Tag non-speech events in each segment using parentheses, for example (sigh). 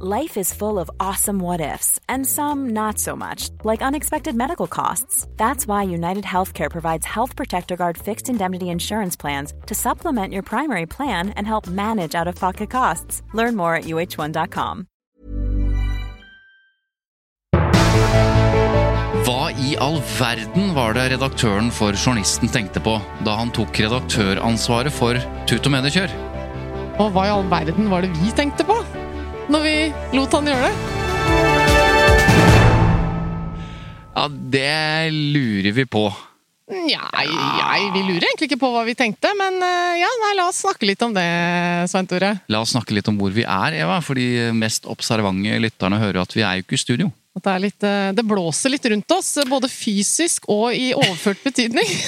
Life is full of awesome what ifs, and some not so much, like unexpected medical costs. That's why United Healthcare provides Health Protector Guard fixed indemnity insurance plans to supplement your primary plan and help manage out of pocket costs. Learn more at uh1.com. Hva i all verden var det redaktøren for Journalisten tenkte på da han tok redaktøransvaret for Tut og Mediekjør? Og hva i all verden var det vi tenkte på når vi lot han gjøre det? Ja, det lurer vi på. Nja, vi lurer egentlig ikke på hva vi tenkte, men eh, ja, nei, la oss snakke litt om det, Svein Tore. La oss snakke litt om hvor vi er, Eva, for de mest observante lytterne hører at vi er jo ikke i studio. At det, er litt, eh, det blåser litt rundt oss, både fysisk og i overført betydning. (laughs)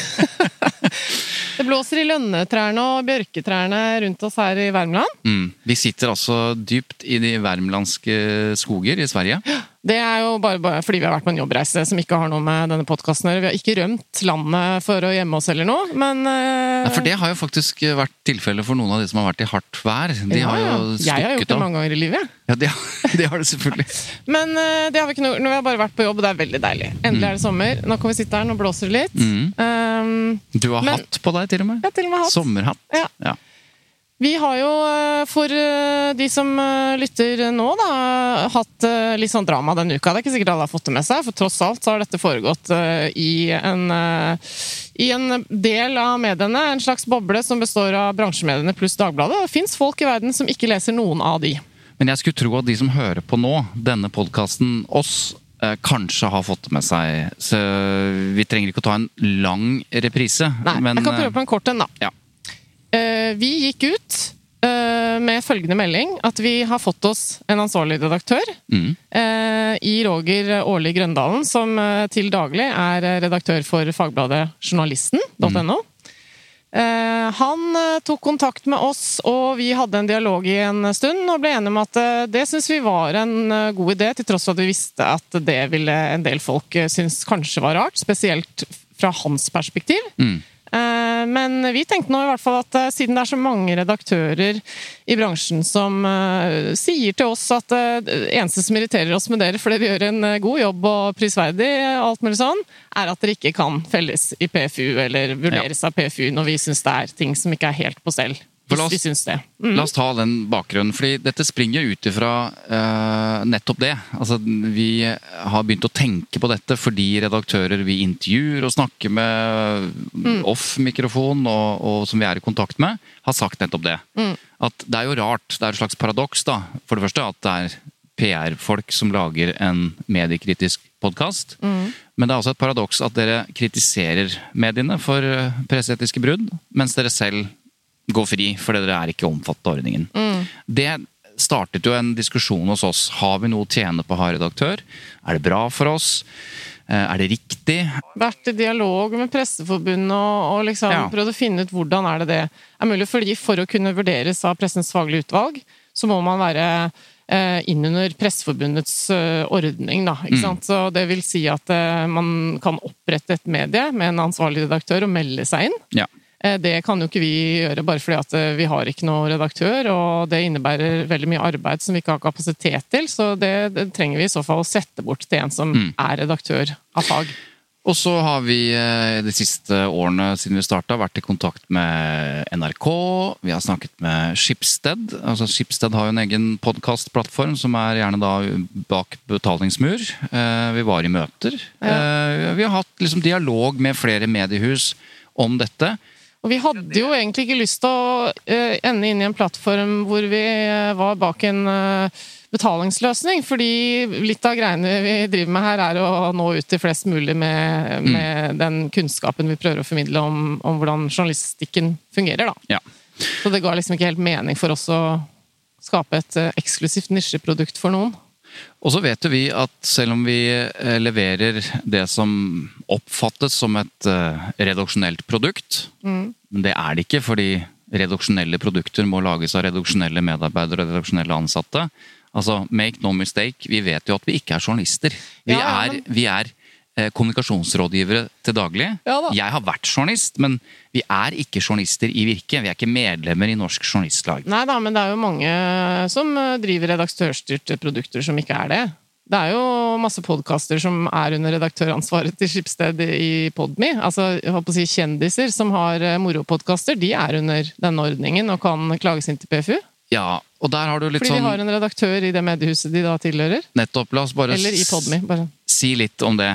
det blåser i lønnetrærne og bjørketrærne rundt oss her i Värmland. Mm. Vi sitter altså dypt i de värmlandske skoger i Sverige. Det er jo bare, bare fordi vi har vært på en jobbreise som ikke har noe med denne podkasten å gjøre. Vi har ikke rømt landet for å gjemme oss eller noe, men uh... Nei, for det har jo faktisk vært tilfellet for noen av de som har vært i hardt vær. De ja, har jo ja. Jeg har gjort det mange ganger i livet. jeg. Ja, det, det har du selvfølgelig. (laughs) Men uh, det har vi ikke noe, nå har vi bare vært på jobb, og det er veldig deilig. Endelig er det sommer. Nå kan vi sitte her, nå blåser det litt. Mm. Um, Du har Men- hatt på deg, til og med. har til og med hatt. Sommerhatt. Ja. Ja. Vi har jo, eh, for eh, de som eh, lytter nå, da, hatt litt sånn drama denne uka. Det er ikke sikkert alle har fått det med seg, for tross alt så har dette foregått i en, i en del av mediene. En slags boble som består av bransjemediene pluss Dagbladet. Det fins folk i verden som ikke leser noen av de. Men jeg skulle tro at de som hører på nå, denne podkasten, oss, kanskje har fått det med seg. Så vi trenger ikke å ta en lang reprise. Nei, men, jeg kan prøve på en kort en, da. Ja. Eh, vi gikk ut eh, med følgende melding at vi har fått oss en ansvarlig redaktør. Mm. eh, I Roger Årli Grøndalen, som til daglig er redaktør for fagbladet journalisten.no. Eh, han tok kontakt med oss, og vi hadde en dialog i en stund og ble enige om at det syns vi var en god idé, til tross for at vi visste at det ville en del folk synes kanskje var rart. Spesielt fra hans perspektiv. Mm. Eh, Men vi tenkte nå i hvert fall at eh, siden det er så mange redaktører i bransjen som eh, sier til oss at det eneste som irriterer oss med dere, for dere gjør en god jobb og prisverdig, alt mulig sånn, er at dere ikke kan felles i PFU eller vurderes av PFU når vi syns det er ting som ikke er helt på stell. Hvis vi syns det. Mm. La oss ta den bakgrunnen, fordi dette springer ut ifra uh, nettopp det. Altså, vi har begynt å tenke på dette fordi redaktører vi intervjuer og snakker med Mm. off-mikrofon, og, og som vi er i kontakt med, har sagt nettopp det. Mm. At det er jo rart, det er et slags paradoks, da. For det første at det er PR-folk som lager en mediekritisk podkast. Mm. Men det er også et paradoks at dere kritiserer mediene for eh, presseetiske brudd, mens dere selv går fri fordi dere er ikke omfattet av ordningen. Det startet jo en diskusjon hos oss. Har vi noe å tjene på å ha redaktør? Er det bra for oss? Eh, Er det riktig? vært i dialog med Presseforbundet og, og liksom Ja. prøvd å finne ut hvordan er det det er mulig. Fordi for å kunne vurderes av Pressens faglige utvalg, så må man være eh, innunder Presseforbundets eh, ordning, da. Ikke sant? Så det vil si at eh, man kan opprette et medie med en ansvarlig redaktør og melde seg inn. Ja. Eh, Det kan jo ikke vi gjøre bare fordi at eh, vi har ikke noen redaktør, og det innebærer veldig mye arbeid som vi ikke har kapasitet til, så det, det trenger vi i så fall å sette bort til en som er redaktør av fag. Og så har vi eh, de siste årene siden vi starta vært i kontakt med NRK. Vi har snakket med Schibsted. Altså Schibsted har jo en egen podkastplattform som er gjerne da bak betalingsmur. Vi var i møter. Ja. Vi har hatt liksom dialog med flere mediehus om dette. Og vi hadde jo egentlig ikke lyst til å eh, ende inn i en plattform hvor vi eh, var bak en eh, betalingsløsning, fordi litt av greiene vi driver med her, er å nå ut til flest mulig med, med den kunnskapen vi prøver å formidle om, om hvordan journalistikken fungerer, da. Ja. Så det ga liksom ikke helt mening for oss å skape et eksklusivt nisjeprodukt for noen. Og så vet jo vi at selv om vi eh, leverer det som oppfattes som et eh, redaksjonelt produkt, Mm. men det er det ikke fordi redaksjonelle produkter må lages av redaksjonelle medarbeidere og redaksjonelle ansatte. Altså, make no mistake, vi vet jo at vi ikke er journalister. Vi Ja, er, men- vi er kommunikasjonsrådgivere til daglig. Ja da. Jeg har vært journalist, men vi er ikke journalister i virke. Vi er ikke medlemmer i Norsk Journalistlag. Nei da, men det er jo mange som eh, driver redaktørstyrte produkter som ikke er det. Det er jo masse podkaster som er under redaktøransvaret til Skipsted i Podme. Altså, jeg håper å si Kjendiser som har eh, moropodkaster, de er under denne ordningen og kan klages inn til PFU. Ja, og der har du litt Fordi de sånn har en redaktør i det mediehuset de da tilhører. Nettopp, la oss bare Eller i Podme. Bare. si litt om det.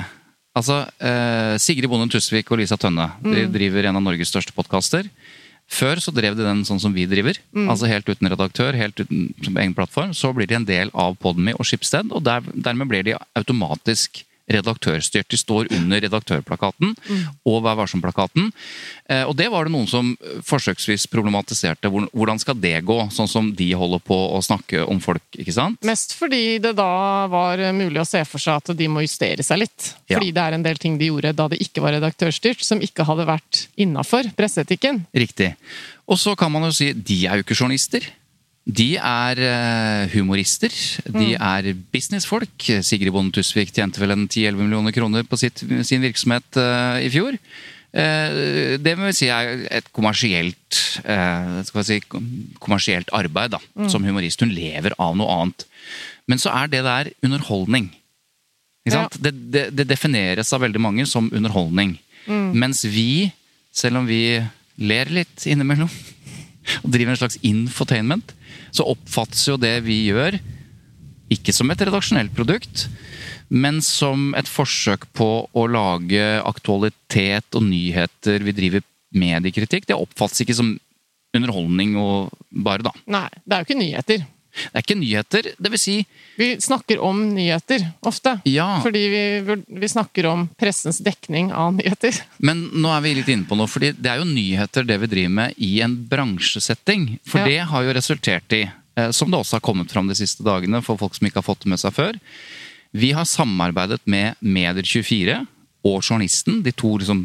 Altså, eh, Sigrid Bonde Tusvik og Lisa Tønne de Mm. driver en av Norges største podkaster. Før så drev de den sånn som vi driver, Mm. altså helt uten redaktør, helt uten egen plattform. Så blir de en del av Podmy og Skipsted, og der, dermed blir de automatisk redaktørstyrt. De står under redaktørplakaten Mm. og Vær varsom-plakaten. Eh, og det var det noen som forsøksvis problematiserte. Hvordan skal det gå, sånn som de holder på å snakke om folk, ikke sant? Mest fordi det da var mulig å se for seg at de må justere seg litt. Ja. Fordi det er en del ting de gjorde da det ikke var redaktørstyrt, som ikke hadde vært innafor presseetikken. Riktig. Og så kan man jo si de er jo ikke journalister. De er eh, humorister. De er businessfolk. Sigrid Bonde Tusvik tjente vel en 10-11 millioner kroner på sitt, sin virksomhet uh, i fjor. Uh, det må vi si er et kommersielt uh, si, kommersielt arbeid da, som humorist. Hun lever av noe annet. Men så er det der underholdning. Sant? Det, det, det defineres av veldig mange som underholdning. Mens vi, selv om vi ler litt innimellom (laughs) og driver en slags infotainment, så oppfattes jo det vi gjør, ikke som et redaksjonelt produkt, men som et forsøk på å lage aktualitet og nyheter. Vi driver mediekritikk. Det oppfattes ikke som underholdning og bare, da. Nei, det er jo ikke nyheter. Det er ikke nyheter. Det vil si Vi snakker om nyheter, ofte. Ja. Fordi vi, vi snakker om pressens dekning av nyheter. Men nå er vi litt inne på noe, fordi det er jo nyheter det vi driver med i en bransjesetting. For Ja. det har jo resultert i, eh, som det også har kommet fram de siste dagene for folk som ikke har fått det med seg før, vi har samarbeidet med Medier24 og Journalisten, de to liksom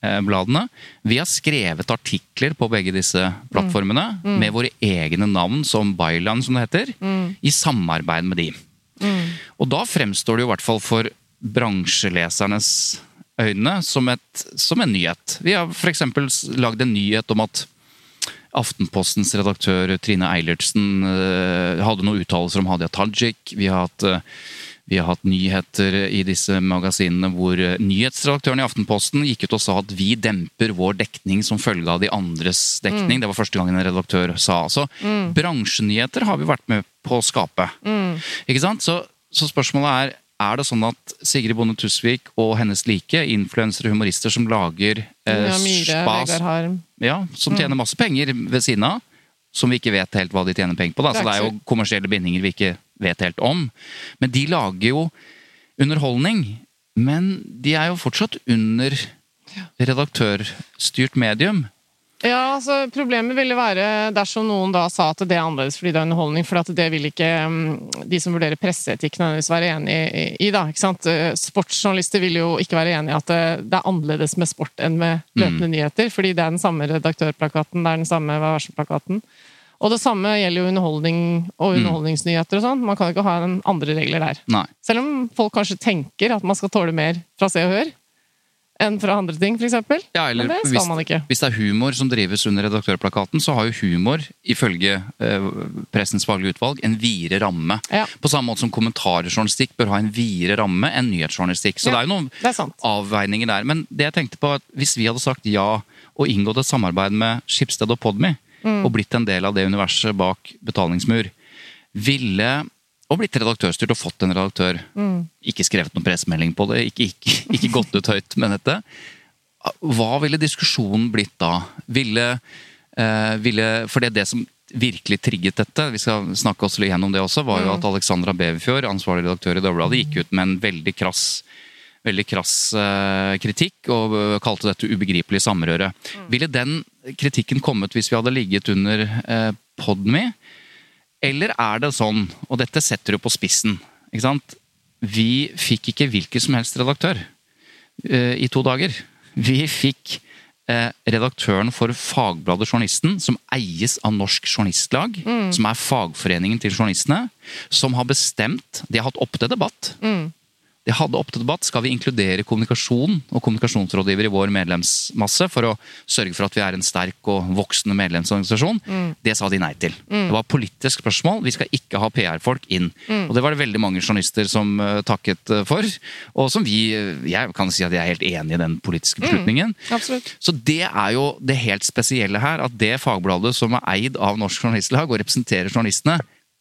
bransjebladene. Vi har skrevet artikler på begge disse plattformene med våre egne navn som byland, som det heter, i samarbeid med de. Og da fremstår det jo i hvert fall for bransjelesernes øyne som, et, som en nyhet. Vi har f.eks. lagd en nyhet om at Aftenpostens redaktør Trine Eilertsen eh, hadde noen uttalelser om Hadia Tajik. Vi har hatt eh, vi har hatt nyheter i disse magasinene hvor eh, nyhetsredaktøren i Aftenposten gikk ut og sa at vi demper vår dekning som følge av de andres dekning. Det var første gangen en redaktør sa. Så bransjenyheter har vi vært med på å skape. Ikke sant? Så, så spørsmålet er er det sånn at Sigrid Bonde Tusvik og hennes like, influensere og humorister som lager eh, Ja, Myhre, spas, ja, som tjener masse penger ved siden av, som vi ikke vet helt hva de tjener penger på. Da. Så det er jo kommersielle bindinger vi ikke vet helt om. Men de lager jo underholdning. Men de er jo fortsatt under redaktørstyrt medium. Ja, altså Problemet ville være dersom noen da sa at det er annerledes fordi det er underholdning, for at det vil ikke mm, de som vurderer presseetikk nødvendigvis være enig i. da, ikke sant? Eh, Sportsjournalister vil jo ikke være enig i at det, det er annerledes med sport enn med løpende nyheter, fordi det er den samme redaktørplakaten, det er den samme Vær varsom-plakaten. Og det samme gjelder jo underholdning og underholdningsnyheter og sånn. Man kan ikke ha en andre regler der. Nei. Selv om folk kanskje tenker at man skal tåle mer fra Se og Hør enn fra andre ting, eksempel. Ja, eller Men det skal hvis, man ikke. hvis det er humor som drives under redaktørplakaten, så har jo humor, ifølge eh, Pressens faglige utvalg, en videre ramme. Ja. På samme måte som kommentarjournalistikk bør ha en videre ramme enn nyhetsjournalistikk. Så Ja, det er jo noen er avveininger der. Men det jeg tenkte på, at hvis vi hadde sagt ja og inngått et samarbeid med Skipsted og Podme, Mm. og blitt en del av det universet bak betalingsmur, ville og blitt redaktørstyrt og fått en redaktør. Mm. Ikke skrevet noen pressemelding på det, ikke, ikke, (laughs) ikke gått ut høyt med dette. Hva ville diskusjonen blitt da? Ville, eh, ville For det er det som virkelig trigget dette, vi skal snakke oss litt gjennom det også, var jo at Alexandra Beverfjord, ansvarlig redaktør i Dagbladet, gikk ut med en veldig krass veldig krass eh, kritikk og eh, kalte dette ubegripelig samrøre. Ville den kritikken kommet hvis vi hadde ligget under eh, Podme? Eller er det sånn, og dette setter du på spissen ikke sant? Vi fikk ikke hvilken som helst redaktør i to dager. Vi fikk redaktøren for Fagbladet Journalisten, som eies av Norsk Journalistlag, som er fagforeningen til journalistene, som har bestemt De har hatt opp til debatt. De hadde opp til debatt skal vi inkludere kommunikasjon og kommunikasjonsrådgiver i vår medlemsmasse for å sørge for at vi er en sterk og voksende medlemsorganisasjon. Det sa de nei til. Det var politisk spørsmål. Vi skal ikke ha PR-folk inn. Og det var det veldig mange journalister som uh, takket uh, for. Og som vi uh, Jeg kan si at jeg er helt enig i den politiske beslutningen. Absolutt. Så det er jo det helt spesielle her, at det fagbladet som er eid av Norsk Journalistlag og representerer journalistene,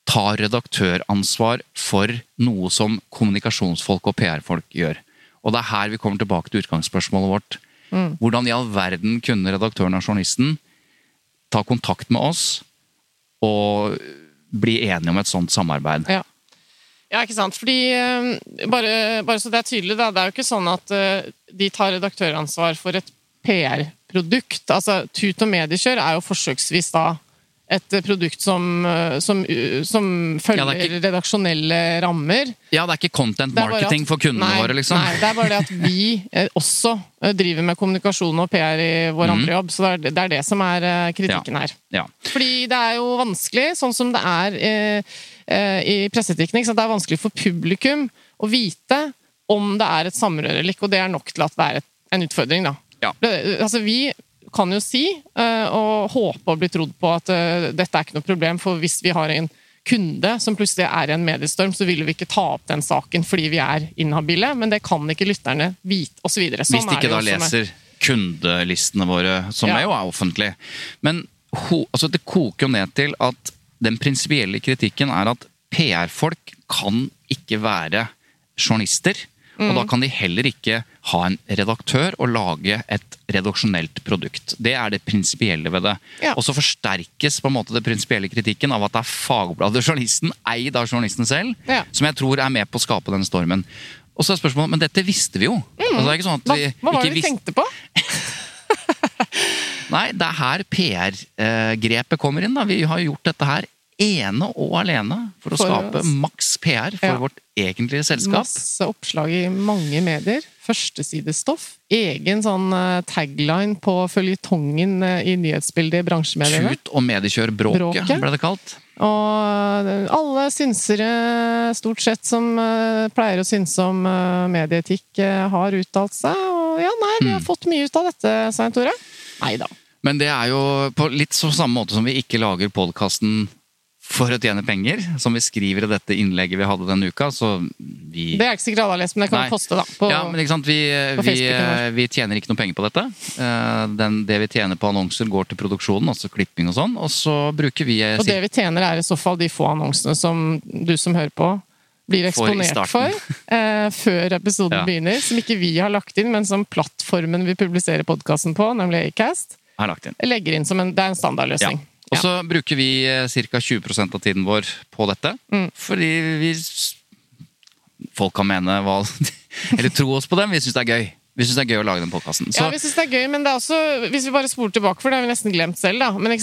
tar redaktøransvar for noe som kommunikasjonsfolk og PR-folk gjør. Og det er her vi kommer tilbake til utgangsspørsmålet vårt. Hvordan i all verden kunne redaktøren og journalisten ta kontakt med oss og bli enige om et sånt samarbeid? Ja. Ja, ikke sant. Fordi, eh, bare, bare så det er tydelig, da, det er jo ikke sånn at eh, de tar redaktøransvar for et PR-produkt. Altså, Tut og Mediekjør er jo forsøksvis da et produkt som, eh, som, som følger Ja, ikke- redaksjonelle rammer. Ja, det er ikke content marketing at- for kundene nei, våre, liksom. Nei, det er bare det at vi eh, også eh, driver med kommunikasjon og PR i vår andre jobb. Så det er, det er det som er kritikken kritikken her. Ja. Fordi det er jo vanskelig, sånn som det er eh, eh, i presseteknikk, så det er vanskelig for publikum å vite om det er et samrøre eller ikke, og det er nok til at det er et, en utfordring, da. Ja. Altså, vi kan jo si, eh, og håpe å bli trodd på, at eh, dette er ikke noe problem, for hvis vi har en kunde som plutselig er i en mediestorm, så vil vi ikke ta opp den saken fordi vi er inhabile, men det kan ikke lytterne vite, osv. Sånn Hvis de ikke da leser kundelistene våre, som Ja. er jo er offentlige. Men altså det koker jo ned til at den prinsipielle kritikken er at PR-folk kan ikke være journalister. Og Mm. da kan de heller ikke ha en redaktør og lage et redaksjonelt produkt. Det er det prinsipielle ved det. Ja. Og så forsterkes på en måte det prinsipielle kritikken av at det er Fagbladet (laughs) Journalisten, eid av journalisten selv, Ja. som jeg tror er med på å skape den stormen. Og så er spørsmålet, Men dette visste vi jo. Altså, det er ikke sånn at Hva, vi hva var det vi tenkte på? (laughs) Nei, det er her PR-grepet kommer inn. da. Vi har gjort dette her ene og alene for å For skape oss. maks PR for Ja. vårt egentlige selskap. Masse oppslag i mange medier. Førstesidestoff. Egen sånn eh, tagline på føljetongen eh, i nyhetsbildet i bransjemediene. Tut og mediekjør-bråket, Bråket. ble det kalt. Og eh, alle synsere, stort sett, som pleier å synse om medieetikk, har uttalt seg. Og ja, nei, vi har Hmm. fått mye ut av dette, Svein Tore. Nei da. Men det er jo på litt så samme måte som vi ikke lager podkasten for å tjene penger, som vi skriver i dette innlegget vi hadde denne uka. Så vi Det er ikke sikkert alle har lest, men det kan Nei. vi poste, da. På, ja, men ikke sant? Vi, vi, vi tjener ikke noe penger på dette. Eh, Den, det vi tjener på annonser, går til produksjonen, altså klipping og sånn. Og så bruker vi eh, Og det vi tjener, er i så fall de få annonsene som du som hører på, blir eksponert for eh, før episoden Ja. begynner. Som ikke vi har lagt inn, men som plattformen vi publiserer podkasten på, nemlig Acast, har lagt inn. legger inn som en Det er en Ja. Og så bruker vi ca. 20% av tiden vår på dette. Mm. Fordi vi Folk kan mene hva (laughs) Eller tro oss på dem. Vi syns det er gøy. Vi syns det er gøy å lage den podkasten. Ja, vi synes det er gøy, men det er også, hvis vi bare spoler tilbake, for det har vi nesten glemt selv, da. Men?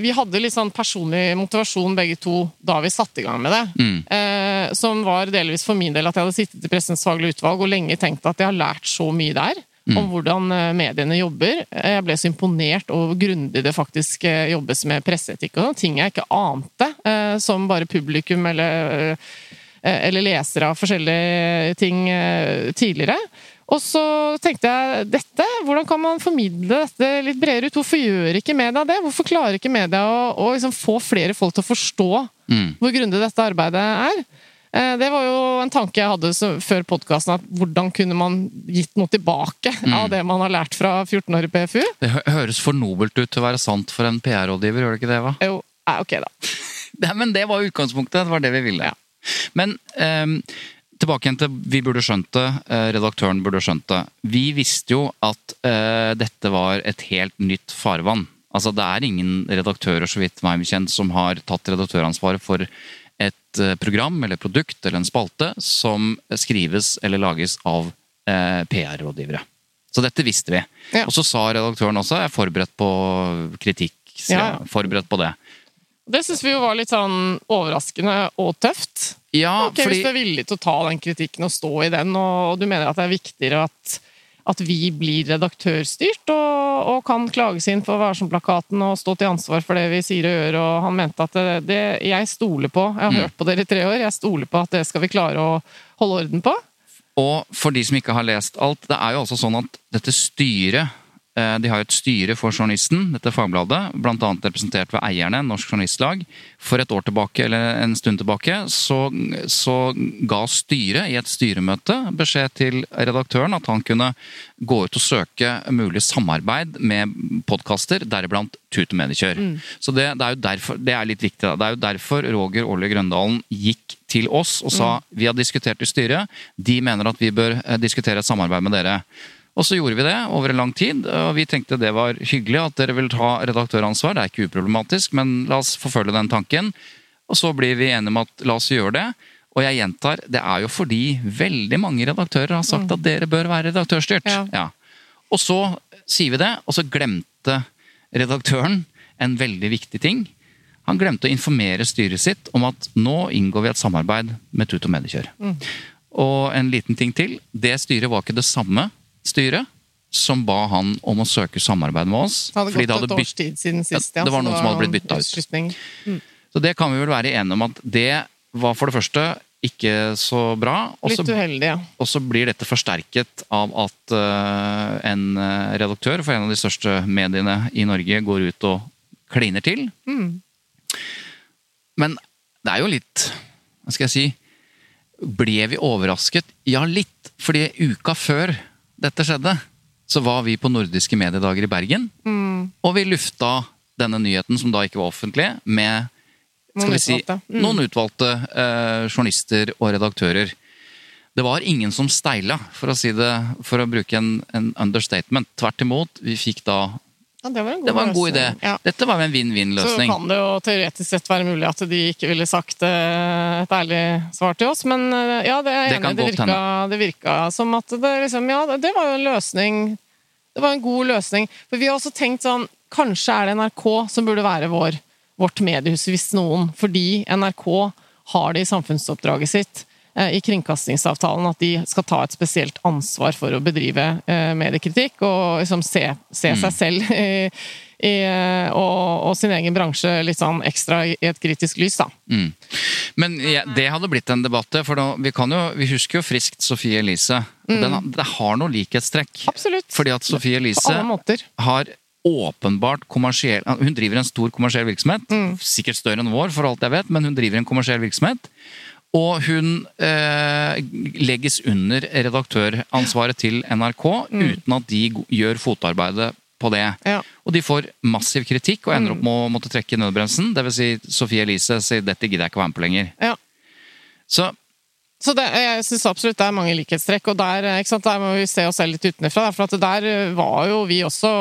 Vi hadde litt sånn personlig motivasjon begge to da vi satte i gang med det. Mm. Eh, som var delvis for min del at jeg hadde sittet i Pressens faglige utvalg og lenge tenkt at jeg har lært så mye der. Mm. Om hvordan eh, mediene jobber. Eh, Jeg ble så imponert over hvor grundig det faktisk eh, jobbes med presseetikk og sånn. Ting jeg ikke ante, som bare publikum eller, eller lesere av forskjellige ting tidligere. Og så tenkte jeg dette, hvordan kan man formidle dette litt bredere ut? Hvorfor gjør ikke media det? Hvorfor klarer ikke media å, å liksom få flere folk til å forstå Mm. hvor grundig dette arbeidet er? Eh, Det var jo en tanke jeg hadde før podkasten, at hvordan kunne man gitt noe tilbake av det man har lært fra 14 år i PFU? Det høres for nobelt ut til å være sant for en PR-rådgiver, gjør det ikke det, Eva? Jo, eh, ok da. (laughs) Nei, men det var utgangspunktet. Det var det vi ville. Men ehm, tilbake igjen til vi burde skjønt det. eh, redaktøren burde skjønt det. Vi visste jo at eh, dette var et helt nytt farvann. Altså, det er ingen redaktører så vidt meg kjent, som har tatt redaktøransvaret for et eh, program eller produkt eller en spalte som skrives eller lages av eh, PR-rådgivere. Så dette visste vi. Ja. Og så sa redaktøren også jeg er forberedt på kritikk. Så Ja, jeg er forberedt på det. Det syns vi jo var litt sånn overraskende og tøft. Ja, Ok, Hvis du er villig til å ta den kritikken og stå i den, og, og du mener at det er viktigere at, at vi blir redaktørstyrt og, og kan klages inn for Varsom-plakaten og stå til ansvar for det vi sier og gjør, og han mente at det, det jeg stoler på Jeg har Mm. hørt på dere i tre år, jeg stoler på at det skal vi klare å holde orden på. Og for de som ikke har lest alt, det er jo også sånn at dette styret De har jo et styre for journalisten, dette fagbladet, bl.a. representert ved eierne, Norsk Journalistlag. For et år tilbake, eller en stund tilbake, så, så ga styret i et styremøte beskjed til redaktøren at han kunne gå ut og søke mulig samarbeid med podkaster, deriblant Tut og Mediekjør. Så det, det er jo derfor, det er litt viktig. Da. Det er jo derfor Roger Årli Grøndalen gikk til oss og sa vi har diskutert i styret, de mener at vi bør eh, diskutere et samarbeid med dere. Og så gjorde vi det over en lang tid, og vi tenkte det var hyggelig at dere vil ta redaktøransvar. Det er ikke uproblematisk, men la oss forfølge den tanken. Og så blir vi enige om at la oss gjøre det. Og jeg gjentar, det er jo fordi veldig mange redaktører har sagt at dere bør være redaktørstyrt. Ja. Og så sier vi det, og så glemte redaktøren en veldig viktig ting. Han glemte å informere styret sitt om at nå inngår vi et samarbeid med Tut og Mediekjør. Og en liten ting til. Det styret var ikke det samme styret som ba han om å søke samarbeid med oss. Det hadde gått det et års tid siden sist. Ja, det var noen som hadde blitt byttet ut. Mm. Så det kan vi vel være enige om at det var for det første ikke så bra. Også, Litt uheldig, ja. og så blir dette forsterket av at uh, en eh, redaktør for en av de største mediene i Norge går ut og kliner til. Men det er jo litt Hva skal jeg si Ble vi overrasket? Ja, litt. Fordi uka før dette skjedde, så var vi på Nordiske mediedager i Bergen. Og vi lufta denne nyheten, som da ikke var offentlig, med skal Noen vi si, utvalgte. Mm. noen utvalgte eh, journalister og redaktører. Det var ingen som steila, for å si det, for å bruke en, en understatement. Tvert imot, vi fikk da ja. Det var en god, Det var en god idé. Ja. Dette var en Så vinn-vinn-løsning. kan det jo teoretisk sett være mulig at de ikke ville sagt eh, et ærlig svar til oss, men eh, ja, det er jeg enig i. Det virka, det virka som at det liksom Ja, det var jo en løsning. Det var en god løsning. For vi har også tenkt sånn Kanskje er det NRK som burde være vår, vårt mediehus, hvis noen. Fordi NRK har det i samfunnsoppdraget sitt i kringkastingsavtalen at de skal ta et spesielt ansvar for å bedrive eh, mediekritikk og liksom se, se Mm. seg selv (laughs) i, i, eh, og, og sin egen bransje litt sånn ekstra i et kritisk lys, da. Mm. Men ja, det hadde blitt en debatt. For da, vi, kan jo, vi husker jo friskt Sofie Elise. Mm. den, det har noe likhetstrekk. Absolutt. Fordi at Sofie Elise har åpenbart kommersiell Hun driver en stor kommersiell virksomhet. Mm. Sikkert større enn vår, for alt jeg vet, men hun driver en kommersiell virksomhet. Og hun eh, legges under redaktøransvaret til NRK uten at de gjør fotarbeidet på det. Mm. Ja. Mm. Og de får massiv kritikk og ender opp med å måtte trekke nødbremsen. Dvs. Si, Sofie Elise sier 'dette gidder jeg ikke å være med på lenger'. Ja. Så Så det, jeg syns absolutt det er mange likhetstrekk, og der, sant, der må vi se oss selv litt utenfra. For der var jo vi også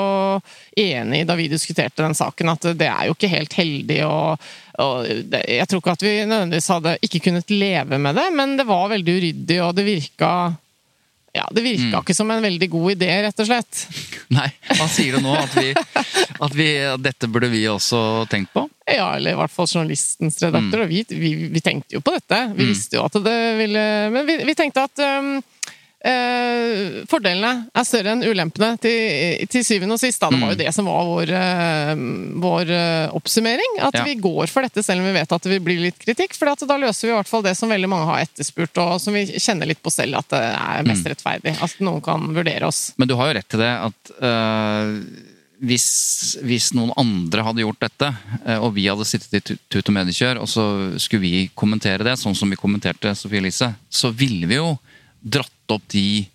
enige da vi diskuterte den saken, at det er jo ikke helt heldig og, og det, Jeg tror ikke at vi nødvendigvis hadde ikke kunnet leve med det, men det var veldig uryddig, og det virka ja, Det virka ikke som en veldig god idé, rett og slett. (laughs) Nei, hva sier du nå? At, vi, at, vi, at dette burde vi også tenkt på? Ja, eller i hvert fall journalistens redaktør. Og vi, vi, vi tenkte jo på dette. Vi visste jo at det ville Men vi, vi tenkte at um, eh, fordelene er større enn ulempene til, til syvende og sist. Da. Det var jo det som var vår, eh, vår eh, oppsummering. At Ja. vi går for dette selv om vi vet at det vil bli litt kritikk. For da løser vi i hvert fall det som veldig mange har etterspurt, og som vi kjenner litt på selv at det er mest rettferdig. At noen kan vurdere oss. Men du har jo rett til det at øh, hvis, hvis noen andre hadde gjort dette, øh, og vi hadde sittet i tu- Tut og Mediekjør, og så skulle vi kommentere det, sånn som vi kommenterte Sofie Elise, så ville vi jo dratt opp de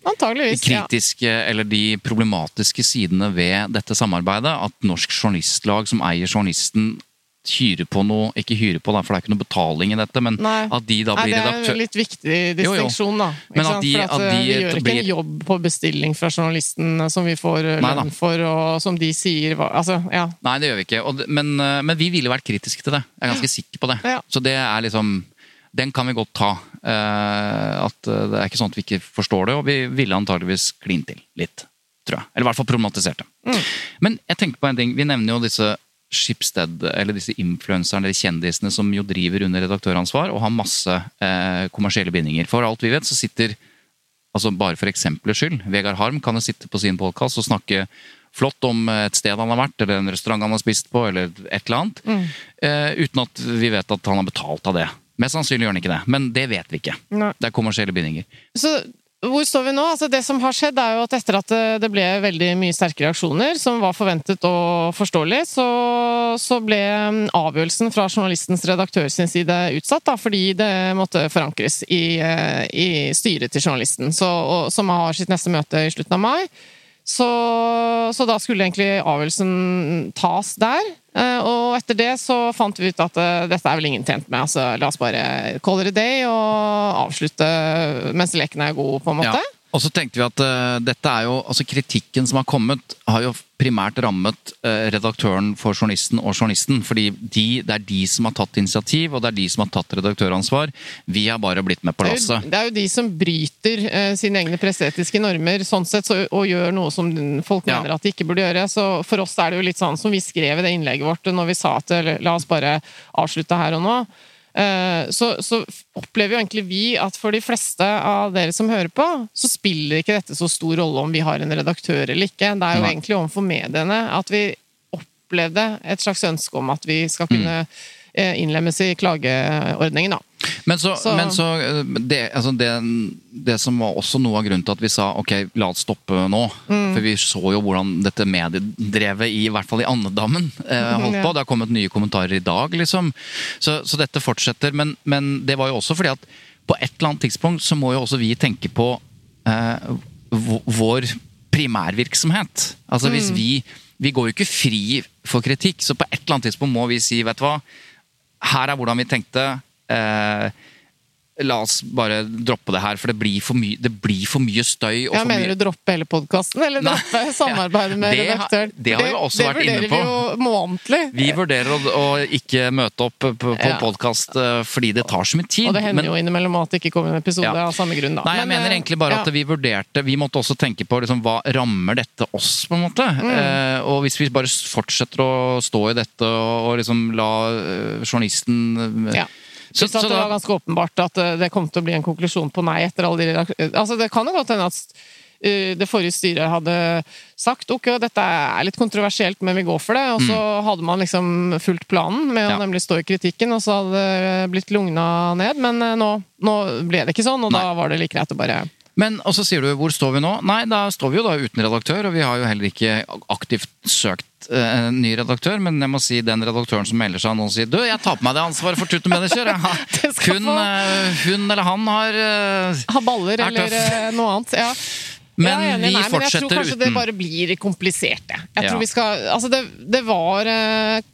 kritiske ja. eller de problematiske sidene ved dette samarbeidet. At Norsk Journalistlag, som eier journalisten, hyrer på noe Ikke hyrer på, da, for det er ikke noe betaling i dette, men Nei. at de da blir... Nei, det er redaktør... en litt viktig Jo, jo. distinksjon, da. Ikke Men at de- For at, at eh, de vi gjør ikke en jobb på bestilling fra journalisten eh, som vi får eh, lønn for, og som de sier Altså, ja. Nei, det gjør vi ikke. Og, men, men vi ville vært kritiske til det. Jeg er ganske sikker på det. Ja. Så det er liksom Den kan vi godt ta. Eh, at øh, det er ikke sånn at vi ikke forstår det, og vi ville antageligvis klint til litt. Tror jeg. Eller i hvert fall problematisert det. Mm. Men jeg tenker på en ting. Vi nevner jo disse Schibsted, eller disse influenserne eller kjendisene som jo driver under redaktøransvar og har masse eh, kommersielle bindinger. For alt vi vet, så sitter altså bare for eksempelets skyld, Vegard Harm kan jo sitte på sin podkast og snakke flott om et sted han har vært, eller en restaurant han har spist på, eller et eller annet. Mm. Eh, uten at vi vet at han har betalt av det. Mest sannsynlig gjør han ikke det, men det vet vi ikke. Nei. Det er kommersielle bindinger. Så hvor står vi nå? Altså det som har skjedd, er jo at etter at det ble veldig mye sterke reaksjoner, som var forventet og forståelig, så, så ble um, avgjørelsen fra journalistens redaktør sin side utsatt, da, fordi det måtte forankres i, eh, i styret til journalisten, så, og, som har sitt neste møte i slutten av mai. Så, så, da skulle egentlig avgjørelsen tas der. Eh, og etter det så fant vi ut at eh, dette er vel ingen tjent med. Altså, la oss bare call it a day og avslutte mens leken er god, på en måte. Ja. Og så tenkte vi at uh, dette er jo, altså Kritikken som har kommet, har jo primært rammet uh, redaktøren for journalisten og journalisten. fordi de, det er de som har tatt initiativ, og det er de som har tatt redaktøransvar. Vi har bare blitt med på lasset. Det er jo de som bryter uh, sine egne presseetiske normer sånn sett, så, og gjør noe som folk ja. mener at de ikke burde gjøre. Så for oss er det jo litt sånn som vi skrev i det innlegget vårt når vi sa at la oss bare avslutte her og nå. Eh, så, så, opplever jo egentlig vi at for de fleste av dere som hører på, så spiller ikke dette så stor rolle om vi har en redaktør eller ikke. Det er jo egentlig overfor mediene at vi opplevde et slags ønske om at vi skal kunne mm Eh, innlemmes i klageordningen. Da. Men så, så, men så eh, det, altså det, det, som var også noe av grunnen til at vi sa ok, la oss stoppe nå. Mm. For vi så jo hvordan dette mediedrevet, i, i hvert fall i andedammen, eh, mhm, holdt på. Det har kommet nye kommentarer i dag, liksom. Så, så dette fortsetter. Men, men, det var jo også fordi at på et eller annet tidspunkt så må jo også vi tenke på eh, vår primærvirksomhet. Altså hvis mm. vi Vi går jo ikke fri for kritikk, så på et eller annet tidspunkt må vi si, vet du hva her er hvordan vi tenkte. Eh, La oss bare droppe det her, for det blir for mye, blir for mye støy. ja, Mener du droppe hele podkasten, eller droppe (laughs) samarbeidet med det, redaktøren? Det har vi også det, vært inne på. Det vurderer vi jo månedlig. Vi vurderer å, å ikke møte opp på, på ja. podkast eh, fordi det tar så mye tid. Og det hender men, jo innimellom at det ikke kommer en episode ja. av samme grunn. Da. Nei, jeg men, mener egentlig bare ja. at vi vurderte Vi måtte også tenke på liksom, hva rammer dette oss, på en måte. Mm. Eh, og hvis vi bare fortsetter å stå i dette og, og liksom la uh, journalisten ja så, så, det var ganske åpenbart at eh, det kom til å bli en konklusjon på nei etter alle de Altså, det kan jo godt hende at eh, det forrige styret hadde sagt ok, dette er litt kontroversielt, men vi går for det. Og så mm. hadde man liksom fulgt planen med å ja. nemlig stå i kritikken, og så hadde det blitt lugna ned. Men eh, nå, nå ble det ikke sånn, og Nei. da var det like greit å bare men og så sier du hvor står vi nå? Nei, da står vi jo da uten redaktør, og vi har jo heller ikke aktivt søkt en eh, ny redaktør, men jeg må si den redaktøren som melder seg nå og sier du, jeg tar på meg det ansvaret for tutten Manager. (laughs) Hun, eh, hun, eller han har eh, Har baller eller noe annet. ja men enig, vi nei, fortsetter uten Jeg tror kanskje uten. det bare blir komplisert, jeg. jeg tror vi skal, altså det, det var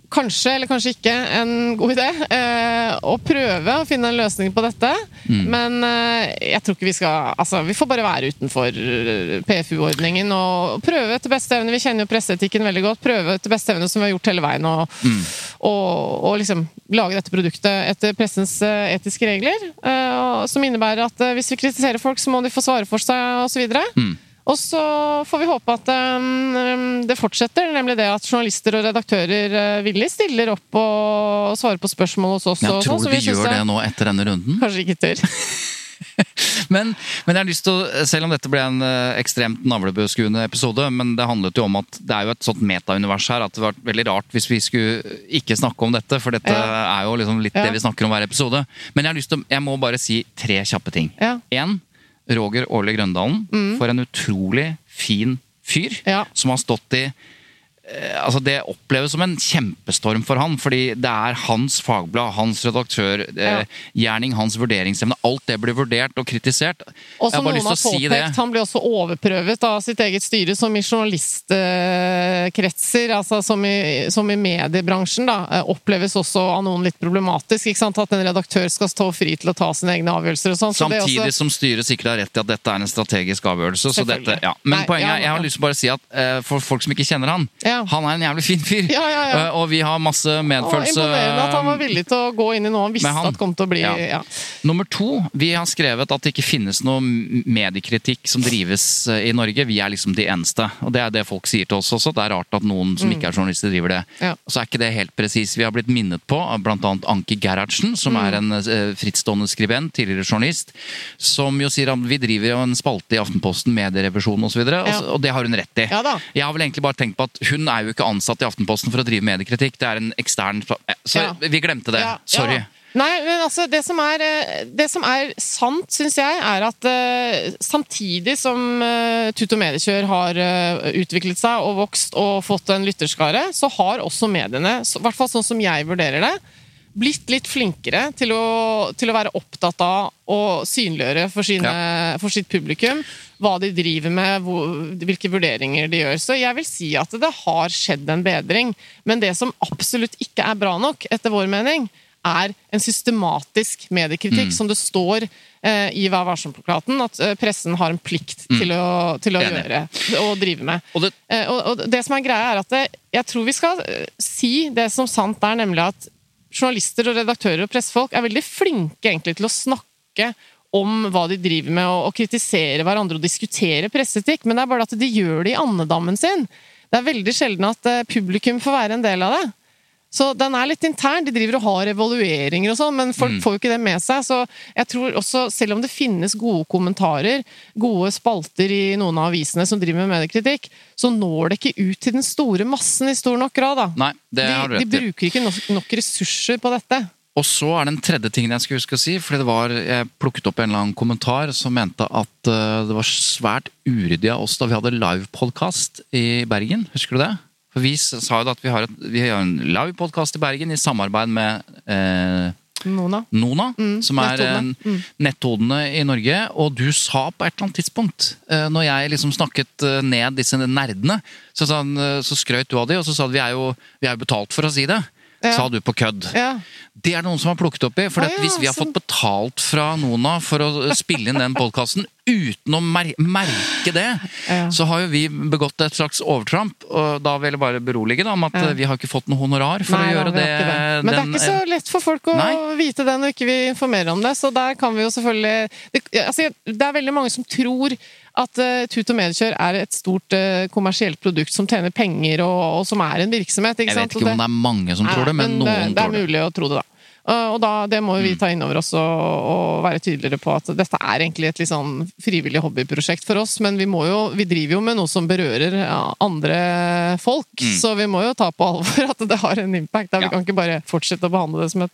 kanskje, eller kanskje ikke, en god idé eh, å prøve å finne en løsning på dette. Mm. Men eh, jeg tror ikke vi skal Altså, vi får bare være utenfor eh, PFU-ordningen og prøve etter beste evne. Vi kjenner jo presseetikken veldig godt. Prøve etter beste evne, som vi har gjort hele veien, og, mm. og, og liksom lage dette produktet etter pressens eh, etiske regler. Eh, som innebærer at eh, hvis vi kritiserer folk, så må de få svare for seg, osv. Mm. Og så får vi håpe at um, det fortsetter, nemlig det at journalister og redaktører uh, villig stiller opp og svarer på spørsmål hos oss. Ja, tror sånn, du de gjør det nå etter denne runden? Kanskje ikke tør. (laughs) men, men, jeg har lyst til å, selv om dette ble en uh, ekstremt navlebeskuende episode, men det handlet jo om at det er jo et sånt metaunivers her at det var veldig rart hvis vi skulle ikke snakke om dette, for dette ja. er jo liksom litt ja. det vi snakker om hver episode. Men jeg har lyst til, jeg må bare si tre kjappe ting. Én, ja. Roger Årle Grøndalen. Mm. For en utrolig fin fyr som har stått i altså Det oppleves som en kjempestorm for han, fordi det er hans fagblad, hans redaktør, eh, ja. hans vurderingsevne. Alt det blir vurdert og kritisert. Og som noen har påpekt, si han blir også overprøvet av sitt eget styre, som i journalistkretser, altså som i, som i mediebransjen, da, eh, oppleves også av noen litt problematisk. At en redaktør skal stå fri til å ta sine egne avgjørelser. og sånn. Så Samtidig også... som styret sikkert har rett i at dette er en strategisk avgjørelse. Så dette, ja. Men Nei, poenget er, jeg har lyst til å bare si at for folk som ikke kjenner han, ja ja. Han er en jævlig fin fyr, Ja, ja, ja. Eh, og vi har masse Og medfølelse. imponerende at han var villig til å gå inn i noe han visste han. at kom til å bli Ja. Nummer to, vi har skrevet at det ikke finnes noe mediekritikk som drives eh, i Norge. Vi er liksom de eneste. Og det er det folk sier til oss også. Det er rart at noen som ikke er journalister, driver det. Mm. Og så er ikke det helt presis. Vi har blitt minnet på av bl.a. Anki Gerhardsen, som Mm. er en eh, frittstående skribent, tidligere journalist, som jo sier at vi driver jo en spalte i Aftenposten, medierevisjon osv., og, Ja. videre, og det har hun rett i. Ja da. Jeg har vel egentlig bare tenkt på at hun er jo ikke ansatt i Aftenposten for å drive mediekritikk, det er en ekstern Så Ja. vi glemte det. Ja, Sorry. ja. Nei, men altså, det som er, eh, det som er sant, syns jeg, er at uh, samtidig som uh, Tut og Mediekjør har uh, utviklet seg og vokst og fått en lytterskare, så har også mediene, i hvert fall sånn som jeg vurderer det, blitt litt flinkere til å, til å være opptatt av å synliggjøre for, sine, for sitt publikum hva de driver med, hvor, hvilke vurderinger de gjør. Så jeg vil si at det har skjedd en bedring. Men det som absolutt ikke er bra nok, etter vår mening, er en systematisk mediekritikk, som det står eh, i Vær varsom-plakaten, at eh, pressen har en plikt til å, til å gjøre og drive med. Og det, Eh, og, og det som er greia, er at det, jeg tror vi skal eh, si det som sant er, nemlig at journalister og redaktører og pressefolk er veldig flinke egentlig til å snakke om hva de driver med, og, og kritisere hverandre og diskutere presseetikk, men det er bare at de gjør det i andedammen sin. Det er veldig sjelden at eh, publikum får være en del av det. Så den er litt intern. De driver og har evalueringer og sånn, men folk får jo ikke det med seg. Så jeg tror også, selv om det finnes gode kommentarer, gode spalter i noen av avisene som driver med mediekritikk, så når det ikke ut til den store massen i stor nok grad, da. nei, det har du de, de rett i. bruker ikke nok, nok ressurser på dette. Og så er den tredje tingen jeg skulle huske å si, fordi det var, jeg plukket opp en eller annen kommentar som mente at eh, det var svært uryddig av oss da vi hadde livepodkast i Bergen. Husker du det? For vi sa jo at vi har, et, vi har en livepodkast i Bergen i samarbeid med eh, Nona. Nona, som er netthodene. Mm. netthodene i Norge. Og du sa på et eller annet tidspunkt, eh, når jeg liksom snakket eh, ned disse nerdene, så, så skrøt du av de, og så sa du vi er jo, vi er betalt for å si det. Ja. Sa du på kødd. Ja. Det er noen som har plukket opp i. For at ja, hvis vi har sånn. fått betalt fra Nona for å spille inn den podkasten uten å mer merke det, så har jo vi begått et slags overtramp. Og da vil jeg bare berolige da, om at eh, vi har ikke fått noe honorar for Nei, å gjøre det. det. Men det er ikke så lett for folk å Nei. vite det når ikke vi informerer om det, så der kan vi jo selvfølgelig Det, altså, det er veldig mange som tror at uh, Tut og Mediekjør er et stort uh, kommersielt produkt som tjener penger, og, og som er en virksomhet. Ikke Jeg sant? vet ikke om det er mange som tror det, men men noen det tror det. Det er mulig å tro det, da. Uh, og da, Det må vi ta inn over oss og, og være tydeligere på at dette er egentlig et litt sånn frivillig hobbyprosjekt for oss, men vi, må jo, vi driver jo med noe som berører andre folk, så vi må jo ta på alvor at det har en impact. Da. Vi Mm. Ja. kan ikke bare fortsette å behandle det som et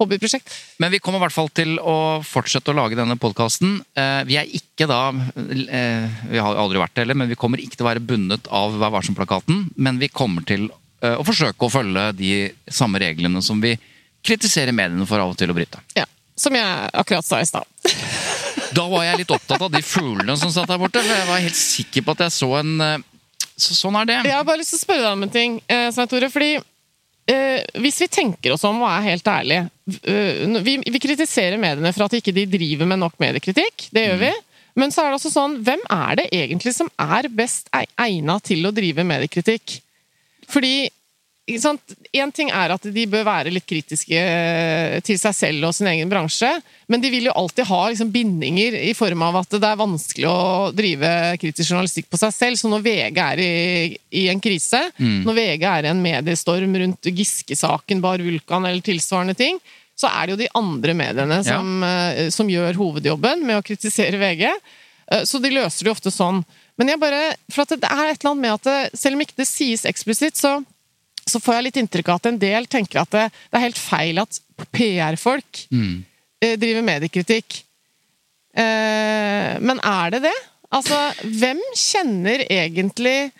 hobbyprosjekt. Men vi kommer i hvert fall til å fortsette å lage denne podkasten. Vi er ikke da eh, Vi har aldri vært det heller, men vi kommer ikke til å være bundet av Vær varsom-plakaten. Men vi kommer til eh, å forsøke å følge de samme reglene som vi kritiserer mediene for av og til å bryte. Ja, Som jeg akkurat sa i stad. (laughs) Da var jeg litt opptatt av de fuglene som satt der borte, for jeg var helt sikker på at jeg så en eh, Så sånn er det. Jeg har bare lyst til å spørre deg om en ting, eh, Svein Tore. Fordi eh, hvis vi tenker oss om og er helt ærlige eh, vi, vi kritiserer mediene for at ikke de driver med nok mediekritikk. Det gjør vi. Men så er det også sånn, hvem er det egentlig som er best egna til å drive mediekritikk? Fordi En ting er at de bør være litt kritiske eh, til seg selv og sin egen bransje, men de vil jo alltid ha liksom, bindinger i form av at det er vanskelig å drive kritisk journalistikk på seg selv. Så når VG er i, i en krise, når VG er i en mediestorm rundt Giske-saken, Bar Vulkan eller tilsvarende ting, så er det jo de andre mediene som, ja. som gjør hovedjobben med å kritisere VG. Eh, Så de løser det ofte sånn. Men jeg bare, for at det er et eller annet med at det, selv om ikke det sies eksplisitt, så så får jeg litt inntrykk av at en del tenker at det, det er helt feil at PR-folk eh, driver mediekritikk. Eh, men er det det? Altså, hvem kjenner egentlig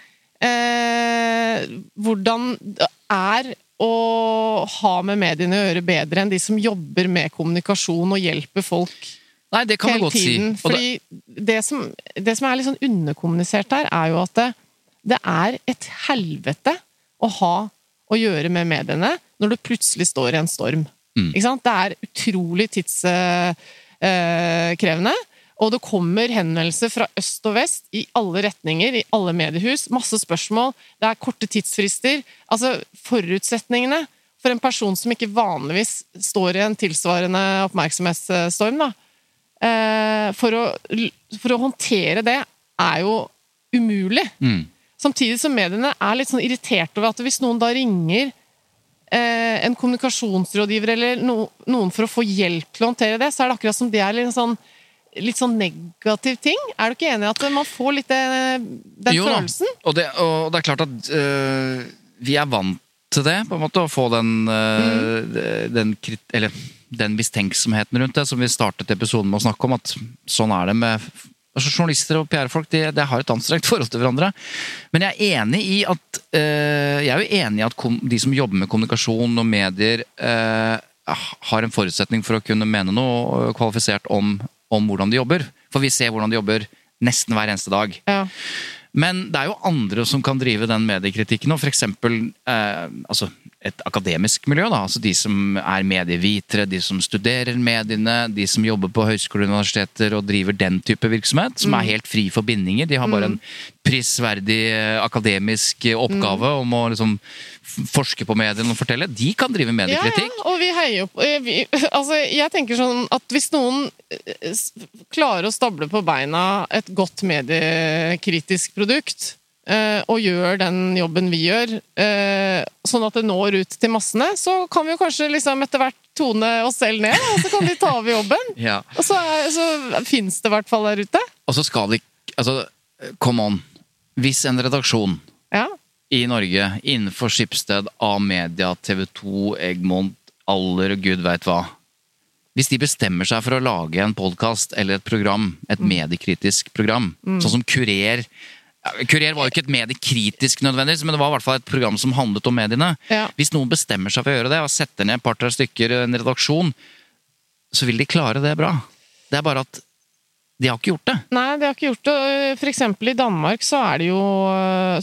eh, hvordan det er å ha med mediene å gjøre bedre enn de som jobber med kommunikasjon og hjelper folk Nei, det kan hele godt si. tiden? Det- Fordi det som, det som er litt sånn underkommunisert her, er jo at det, det er et helvete å ha å gjøre med mediene når du plutselig står i en storm. Mm. Det er utrolig tidskrevende. Og det kommer henvendelser fra øst og vest i alle retninger, i alle mediehus. Masse spørsmål. Det er korte tidsfrister. Altså, forutsetningene for en person som ikke vanligvis står i en tilsvarende oppmerksomhetsstorm, da, eh, for å, for å håndtere det, er jo umulig. Mm. Samtidig som mediene er litt sånn irritert over at hvis noen da ringer eh, en kommunikasjonsrådgiver eller no, noen for å få hjelp til å håndtere det, så er det akkurat som det er litt sånn, litt sånn negativ ting. Er du ikke enig i at man får litt den, den Jo da. følelsen? Og det, og det er klart at øh, vi er vant til det, på en måte, å få den, øh, den, krit- eller, den mistenksomheten rundt det, som vi startet episoden med å snakke om, at sånn er det med altså Journalister og PR-folk de, de har et anstrengt (laughs) forhold til hverandre. Men jeg er enig i at øh, Jeg er jo enig i at kom, de som jobber med kommunikasjon og medier, øh, har en forutsetning for å kunne mene noe øh, kvalifisert om, om hvordan de jobber. For vi ser hvordan de jobber nesten hver eneste dag. Ja. Men det er jo andre som kan drive den mediekritikken. og for eksempel, eh, altså et akademisk miljø. da, altså De som er medievitere, de som studerer mediene, de som jobber på høyskoler og universiteter og driver den type virksomhet. Som er helt fri for bindinger. De har bare en prisverdig eh, akademisk oppgave oppgave om å liksom forske på mediene og fortelle. De kan drive mediekritikk. ja, og vi heier opp. eh, vi, (laughs) Altså, jeg tenker sånn at hvis noen eh, klarer å stable på beina et godt mediekritisk produkt, eh, og gjør den jobben vi gjør, eh, sånn at det når ut til massene, så kan vi jo kanskje liksom etter hvert tone oss selv ned, og så kan de ta over jobben. (laughs) Ja. Og så, er- så fins det i hvert fall der ute. Og så skal de Altså, come on. Hvis en redaksjon Ja. i Norge innenfor Skipsted, A-media, TV 2, Egmont, Aller og gud veit hva. Hvis de bestemmer seg for å lage en podkast eller et program, et Mm. mediekritisk program, sånn som Kurer Kurer var jo ikke et mediekritisk nødvendigvis, men det var i hvert fall et program som handlet om mediene. Ja. Hvis noen bestemmer seg for å gjøre det, og setter ned et par-tre stykker en redaksjon, så vil de klare det bra. Det er bare at de har ikke gjort det. Nei, de har ikke gjort det. For eksempel i Danmark så er det jo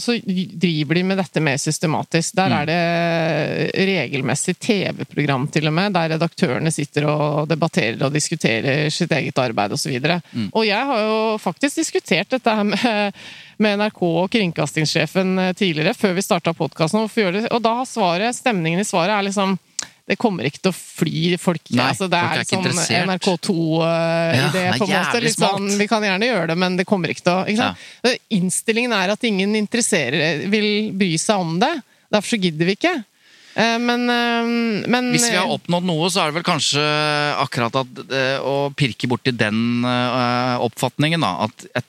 Så driver de med dette mer systematisk. Der er det regelmessig TV-program til og med, der redaktørene sitter og debatterer og diskuterer sitt eget arbeid osv. Og, Mm. og jeg har jo faktisk diskutert dette her med, med NRK og kringkastingssjefen eh, tidligere, før vi starta podkasten. Og da har svaret, stemningen i svaret er liksom det kommer ikke til å fly folk. Nei, altså, det folk er er ikke sånn interessert. NRK2-idé, Ja, det er på en måte. Litt sånn, vi kan gjerne gjøre det, men det kommer ikke til å ikke sant? Innstillingen er at ingen interesserer, vil bry seg om det. Derfor så gidder vi ikke. Eh, Men, eh, men Hvis vi har oppnådd noe, så er det vel kanskje akkurat at, eh, å pirke borti den eh, oppfatningen, da. At et,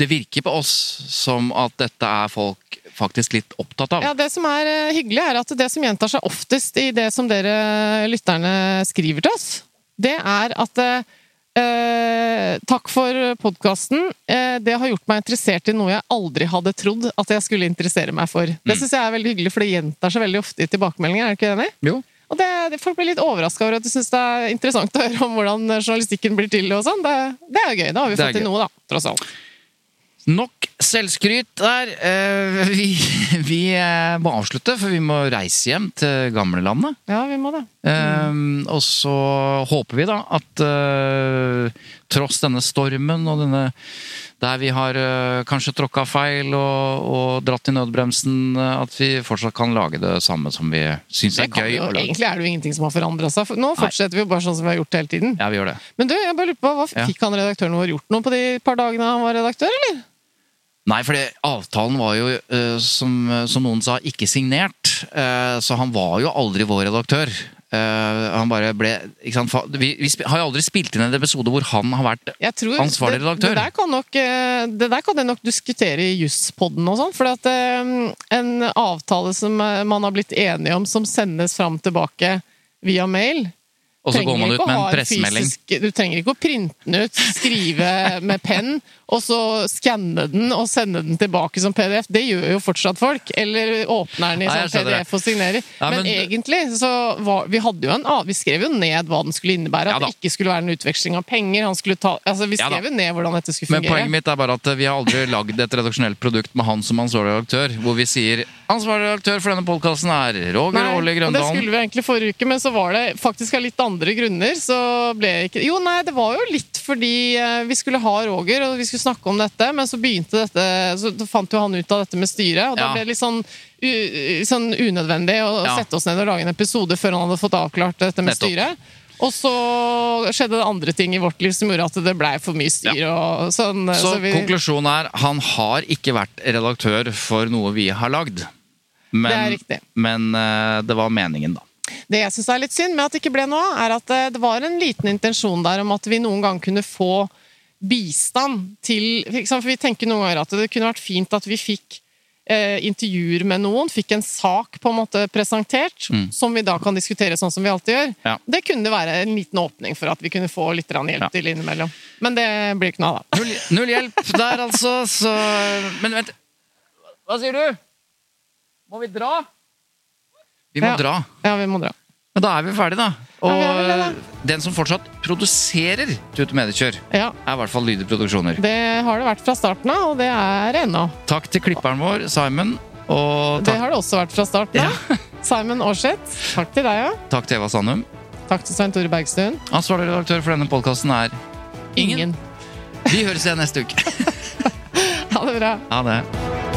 det virker på oss som at dette er folk faktisk litt opptatt av. Ja, Det som er eh, hyggelig, er at det som gjentar seg oftest i det som dere lytterne skriver til oss, det er at eh, Takk for podkasten. Eh, det har gjort meg interessert i noe jeg aldri hadde trodd at jeg skulle interessere meg for. Det syns jeg er veldig hyggelig, for det gjentar seg veldig ofte i tilbakemeldinger. Er du ikke enig? Jo. Og det, det, Folk blir litt overraska over at de syns det er interessant å høre om hvordan journalistikken blir til. og sånn. Det, det er jo gøy. Da har vi fått til noe, da. Tross alt. Nok selvskryt der. Eh, Vi, (laughs) vi eh, må avslutte, for vi må reise hjem til gamlelandet. Ja, vi må det. Um, og så håper vi da at tross denne stormen og denne der vi har kanskje tråkka feil og, og dratt i nødbremsen, at vi fortsatt kan lage det samme som vi syns er gøy jo, egentlig er det jo ingenting som har forandra seg. Nå fortsetter vi jo bare sånn som vi har gjort det hele tiden. Ja, vi gjør det. Men du, jeg bare lurer på, hva Ja. fikk han redaktøren vår gjort noe på de par dagene han var redaktør, eller? Nei, for avtalen var jo, eh, som, som noen sa, ikke signert. Eh, så han var jo aldri vår redaktør. Eh, han bare ble Vi, vi har jo aldri spilt inn en episode hvor han har vært Jeg tror Ansvarlig det, redaktør. Det der kan nok, eh, det der kan jeg nok diskutere i Jusspodden og sånn. For at eh, en avtale som eh, man har blitt enige om, som sendes fram tilbake via mail Og så går man ut med en pressemelding. fysisk- Du trenger ikke å printe den ut, skrive med penn, og så skanne den og sende den tilbake som PDF. Det gjør jo fortsatt folk. Eller åpner den i sånn. PDF og signerer. Ja, men, men- egentlig så var Vi hadde jo en Vi skrev jo ned hva den skulle innebære. At ja, det ikke skulle være en utveksling av penger. Han ta, altså Vi skrev jo ned hvordan dette skulle fungere. Men poenget mitt er bare at vi har aldri lagd et redaksjonelt produkt med han som ansvarlig redaktør, hvor vi sier ansvarlig redaktør for denne podkasten er Roger Årli og det skulle vi egentlig forrige uke, men så var det faktisk litt andre andre grunner så ble jeg ikke Jo, nei, det var jo litt fordi eh, vi skulle ha Roger, og vi skulle snakke om dette, men så begynte dette Så fant jo han ut av dette med styret, og da Ja. ble det litt sånn, sånn unødvendig å Ja. sette oss ned og lage en episode før han hadde fått avklart dette med Nettopp. styret. Og så skjedde det andre ting i vårt liv som gjorde at det blei for mye styr. Og sånn, Så vi, konklusjonen er han har ikke vært redaktør for noe vi har lagd. Men, Det er men eh, det var meningen, da. Det jeg syns er litt synd med at det ikke ble noe, er at eh, det var en liten intensjon der om at vi noen gang kunne få bistand til For vi tenker noen ganger at det kunne vært fint at vi fikk eh, intervjuer med noen, fikk en sak på en måte presentert, som vi da kan diskutere sånn som vi alltid gjør. Ja. Det kunne være en liten åpning for at vi kunne få litt hjelp Ja. til innimellom. Men det blir ikke noe av, da. Null, null hjelp der, altså. Så Men vent. Hva sier du? Må vi dra? Vi må Ja. dra. Ja, vi må dra. Men da er vi ferdige, da. Og Ja, den som fortsatt produserer Tut Mediekjør, Ja, er i hvert fall Lyder Produksjoner. Det har det vært fra starten av, og det er det ennå. Takk til klipperen vår, Simon. Og Det har det også vært fra starten av. (laughs) Simon Aarseth, takk til deg, ja. takk til Eva Sandum. Takk til Svein Tore Bergstuen. Ansvarlig redaktør for denne podkasten er Ingen. Ingen. Vi høres igjen neste uke. (laughs) Ha det bra. Ha det.